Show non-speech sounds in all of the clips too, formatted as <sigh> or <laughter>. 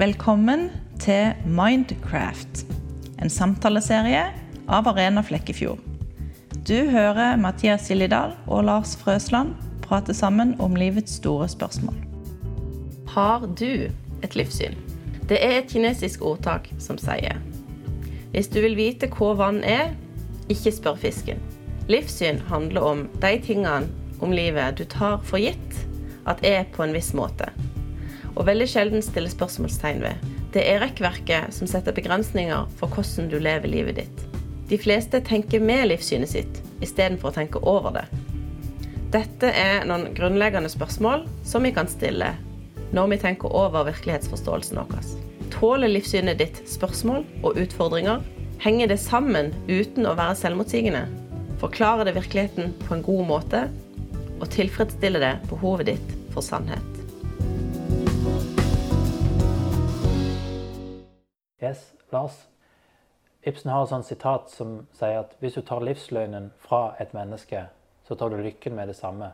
Velkommen til Mindcraft, en samtaleserie av Arena Flekkefjord. Du hører Mathias Siljedal og Lars Frøsland prate sammen om livets store spørsmål. Har du et livssyn? Det er et kinesisk ordtak som sier Hvis du vil vite hva vann er, ikke spør fisken. Livssyn handler om de tingene om livet du tar for gitt at er på en viss måte, og veldig sjelden stiller spørsmålstegn ved. Det er rekkverket som setter begrensninger for hvordan du lever livet ditt. De fleste tenker med livssynet sitt istedenfor å tenke over det. Dette er noen grunnleggende spørsmål som vi kan stille når vi tenker over virkelighetsforståelsen vår. Tåler livssynet ditt spørsmål og utfordringer? Henger det sammen uten å være selvmotsigende? Forklarer det virkeligheten på en god måte? Og tilfredsstiller det behovet ditt for sannhet? Yes, Lars. Ibsen har et sånt sitat som sier at hvis du tar livsløgnen fra et menneske, så tar du lykken med det samme.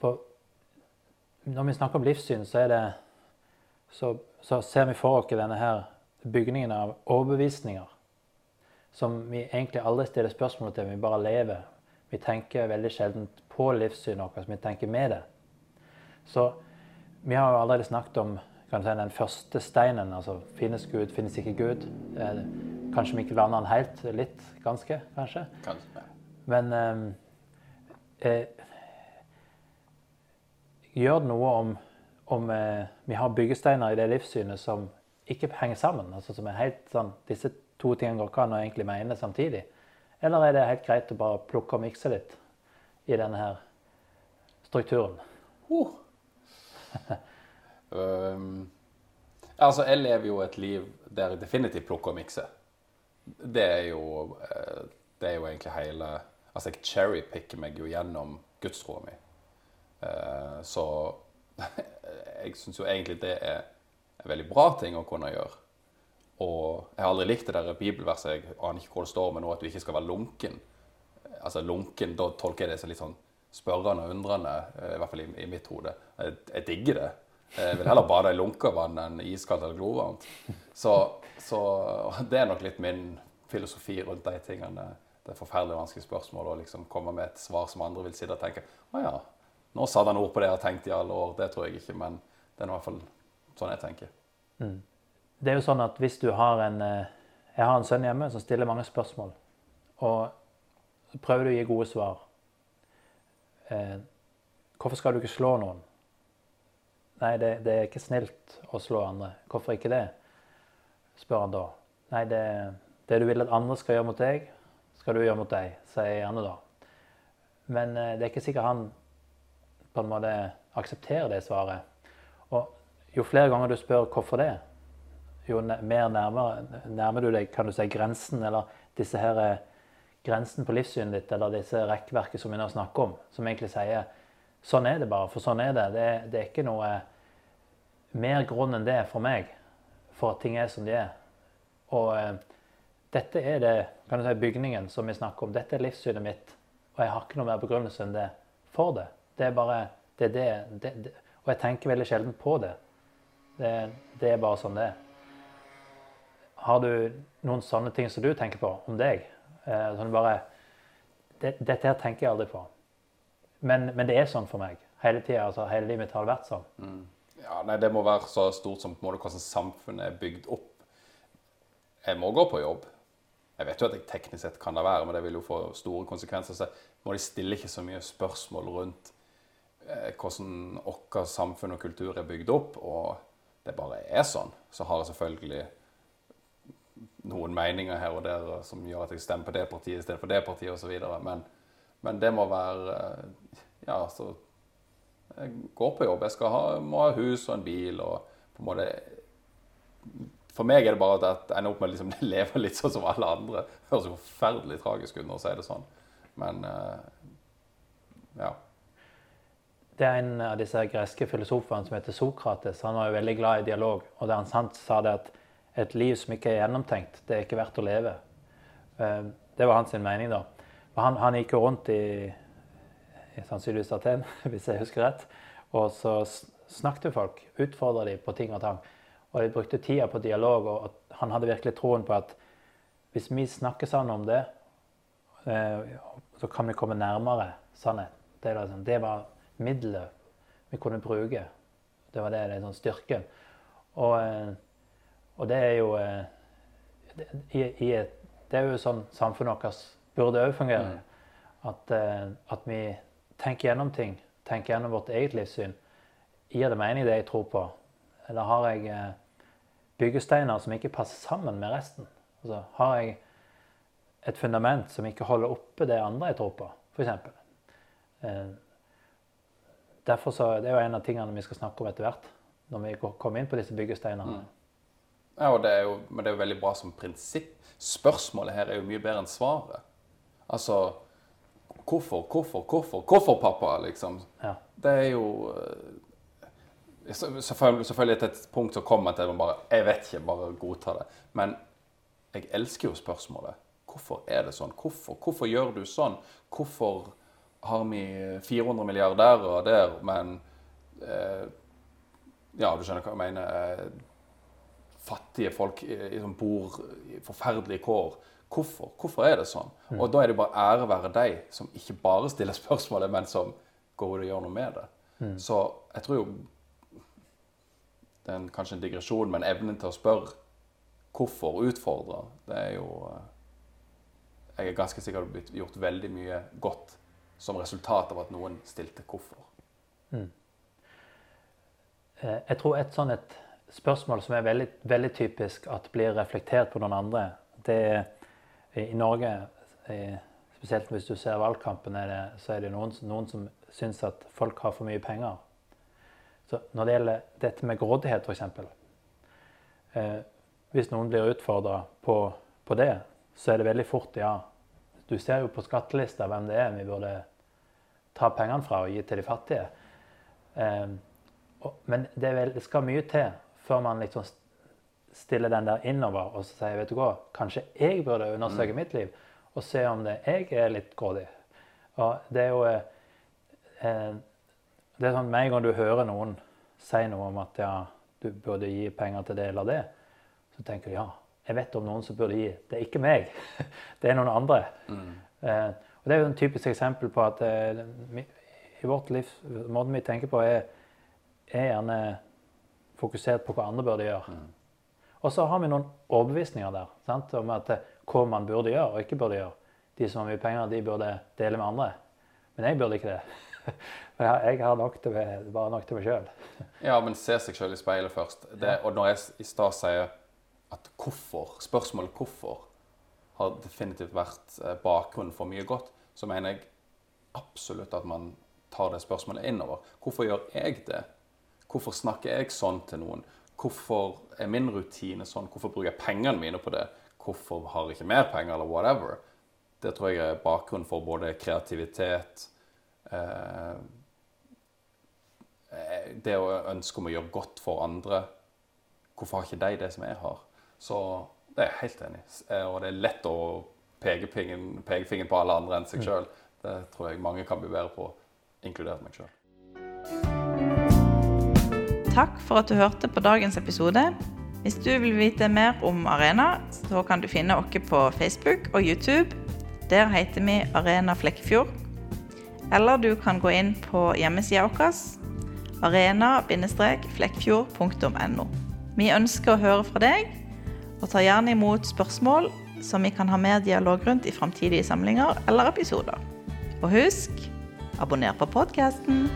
For når vi snakker om livssyn, så, det, så, så ser vi for oss denne her bygningen av overbevisninger. Som vi egentlig aldri stiller spørsmål til, vi bare lever. Vi tenker veldig sjelden på livssynet vårt, vi tenker med det. Så vi har jo allerede snakket om kan si, den første steinen. altså Finnes Gud, finnes ikke Gud? Eh, kanskje vi ikke lander den helt. Litt, ganske, kanskje. Kanskje. Men eh, eh, gjør det noe om, om eh, vi har byggesteiner i det livssynet som ikke henger sammen? altså som er helt sånn, Disse to tingene går ikke an å egentlig mene samtidig? Eller er det helt greit å bare plukke og mikse litt i denne her strukturen? Uh. <laughs> altså, jeg lever jo et liv der jeg definitivt plukker og mikser. Det er jo, eh, det er jo egentlig hele Altså, jeg cherrypicker meg jo gjennom gudstroa mi. Uh, så <laughs> jeg syns jo egentlig det er en veldig bra ting å kunne gjøre. Og jeg har aldri likt det der bibelverset, jeg aner ikke hvor det står, men nå at du ikke skal være lunken. Altså lunken, da tolker jeg det som litt sånn spørrende og undrende, eh, i hvert fall i, i mitt hode. Jeg, jeg, digger det. Jeg vil heller bade i lunka vann enn iskaldt eller glovarmt. Så, så det er nok litt min filosofi rundt de tingene. Det er forferdelig vanskelig spørsmål å liksom komme med et svar som andre vil sitte og tenke Å ja, nå satte han ord på det jeg har tenkt i alle år. Det tror jeg ikke, men det er i hvert fall sånn jeg tenker. Mm. Det er jo sånn at hvis du har en eh, Jeg har en sønn hjemme som stiller mange spørsmål. Og prøver du å gi gode svar. Eh, hvorfor skal du ikke slå noen? Nei, det, det, er ikke snilt å slå andre. Hvorfor ikke det? spør han da. Nei, det, det, du vil at andre skal gjøre mot deg, skal du gjøre mot deg, sier Janne da. Men eh, det er ikke sikkert han på en måte aksepterer det svaret. Og jo flere ganger du spør hvorfor det, jo mer nærmere, nærmer du deg kan du si, grensen, eller disse her eh, grensen på livssynet ditt, eller disse rekkverket som vi nå snakker om, som egentlig sier sånn er det bare, for sånn er det. Det, det er ikke noe mer grunn enn det for meg, for at ting er som de er. Og eh, dette er det, kan du si, bygningen som vi snakker om. Dette er livssynet mitt, og jeg har ikke noe mer begrunnelse enn det for det. Det er bare det er det, det, det. Og jeg tenker veldig sjelden på det. Det, det er bare sånn det er. Har du noen sånne ting som du tenker på om deg? Eh, sånn bare, det, Dette her tenker jeg aldri på. Men, men, det er sånn for meg. Hele tida. Altså, hele livet mitt har det vært sånn. Mm. Ja, nei, Det må være så stort som på en måte hvordan samfunnet er bygd opp. Jeg må gå på jobb. Jeg vet jo at jeg teknisk sett kan det være, men det vil jo få store konsekvenser. Så må de stille ikke så mye spørsmål rundt eh, hvordan vårt samfunn og kultur er bygd opp. Og det bare er sånn. Så har jeg selvfølgelig noen meninger her og der som gjør at jeg stemmer på det partiet i stedet for det partiet osv. Men, men det må være eh, Ja, altså Jeg går på jobb. Jeg skal ha, må ha hus og en bil og på en måte For meg er det bare at jeg ender opp med <laughs> å liksom leve litt sånn som alle andre. Det høres forferdelig tragisk ut når jeg sier det sånn, men eh, ja. Det er en av disse greske filosofene som heter Sokrates. Han var jo veldig glad i dialog. og det Han sa det at et liv som ikke er gjennomtenkt, det er ikke verdt å leve. Eh, det var hans mening, da. Han, han gikk jo rundt i, i sannsynligvis Aten, <laughs> hvis jeg husker rett, og så snakket folk. Utfordra dem på ting og tang. Og de brukte tida på dialog, og han hadde virkelig troen på at hvis vi snakker sammen om det, eh, så kan vi komme nærmere sannhet. Det, liksom, det var middelet vi kunne bruke. Det var det, det sånn styrken. Og, eh, og det er jo eh, det, i, i det er jo sånn samfunnet vårt burde òg fungere. At, eh, at vi tenker gjennom ting. Tenker gjennom vårt eget livssyn. Gir det mening, det jeg tror på? Eller har jeg eh, byggesteiner som ikke passer sammen med resten? Altså, har jeg et fundament som ikke holder oppe det andre jeg tror på, f.eks. Eh, derfor så, Det er jo en av tingene vi skal snakke om etter hvert, når vi kommer inn på disse byggesteinene. Ja, og det er jo, men det er jo veldig bra som prinsipp. Spørsmålet her er jo mye bedre enn svaret. Altså Hvorfor, hvorfor, hvorfor, hvorfor, pappa? liksom. Ja. Det er jo eh, Selvfølgelig, selvfølgelig til et punkt så kommer til at man bare Jeg vet ikke, bare godta det. Men jeg elsker jo spørsmålet. Hvorfor er det sånn? Hvorfor, hvorfor gjør du sånn? Hvorfor har vi 400 milliarder der men eh, Ja, du skjønner hva jeg mener. eh, fattige folk i, som bor i forferdelige kår. Hvorfor? Hvorfor er det sånn? Og da er det bare ære være deg som ikke bare stiller spørsmålet, men som går ut og gjør noe med det. Så jeg tror jo Det er en, kanskje en digresjon, men evnen til å spørre hvorfor utfordre, det er jo eh, Jeg er ganske sikker på at det har blitt gjort veldig mye godt som resultat av at noen stilte hvorfor. Mm. Jeg tror et sånn et spørsmål som er veldig, veldig typisk at blir reflektert på noen andre, det er i Norge eh, Spesielt hvis du ser valgkampen, er det, så er det noen, noen som syns at folk har for mye penger. Så når det gjelder dette med grådighet, f.eks. Eh, hvis noen blir utfordra på, på det, så er det veldig fort ja. Du ser jo på skattelista hvem det er vi burde ta pengene fra og gi til de fattige. Eh, og- Men det, vel, det skal mye til før man liksom stiller den der innover og så sier vet du hva, kanskje jeg burde undersøke mitt liv og se om det jeg er litt grådig. Og det er jo eh, eh, det er sånn Med en gang du hører noen si noe om at ja, du burde gi penger til det eller det, så tenker du ja, jeg vet om noen som burde gi. Det er ikke meg. <laughs> Det er noen andre. Eh, og Det er jo et typisk eksempel på at eh, i vårt liv, måten vi tenker på, er, er gjerne fokusert på hva andre burde gjøre. Og så har vi noen overbevisninger der sant? om at eh, hva man burde gjøre og ikke burde gjøre. De som har mye penger, de burde dele med andre. Men jeg burde ikke det. <laughs> Jeg, har nok til, meg- bare nok til meg sjøl. <laughs> Ja, men se seg selv i speilet først. Det, og når jeg i stad sier at hvorfor, spørsmålet hvorfor, har definitivt vært eh, bakgrunnen for mye godt, så mener jeg absolutt at man tar det spørsmålet innover. Hvorfor gjør jeg det? Hvorfor snakker jeg sånn til noen? Hvorfor er min rutine sånn? Hvorfor bruker jeg pengene mine på det? Hvorfor har jeg ikke mer penger, eller whatever? Det tror jeg er bakgrunnen for både kreativitet eh, det å ønske om å gjøre godt for andre Hvorfor har ikke de det som jeg har? Så det er jeg helt enig i. Eh, Og det er lett å peke fingeren, peke fingeren på alle andre enn seg sjøl. Det tror jeg mange kan bli bedre på, inkludert meg sjøl. Takk for at du hørte på dagens episode. Hvis du vil vite mer om Arena, så kan du finne oss på Facebook og YouTube. Der heter vi Arena Flekkefjord. Eller du kan gå inn på hjemmesida vår arena-flekkfjord.no. Vi ønsker å høre fra deg, og tar gjerne imot spørsmål som vi kan ha mer dialog rundt i framtidige samlinger eller episoder. Og husk abonner på podkasten.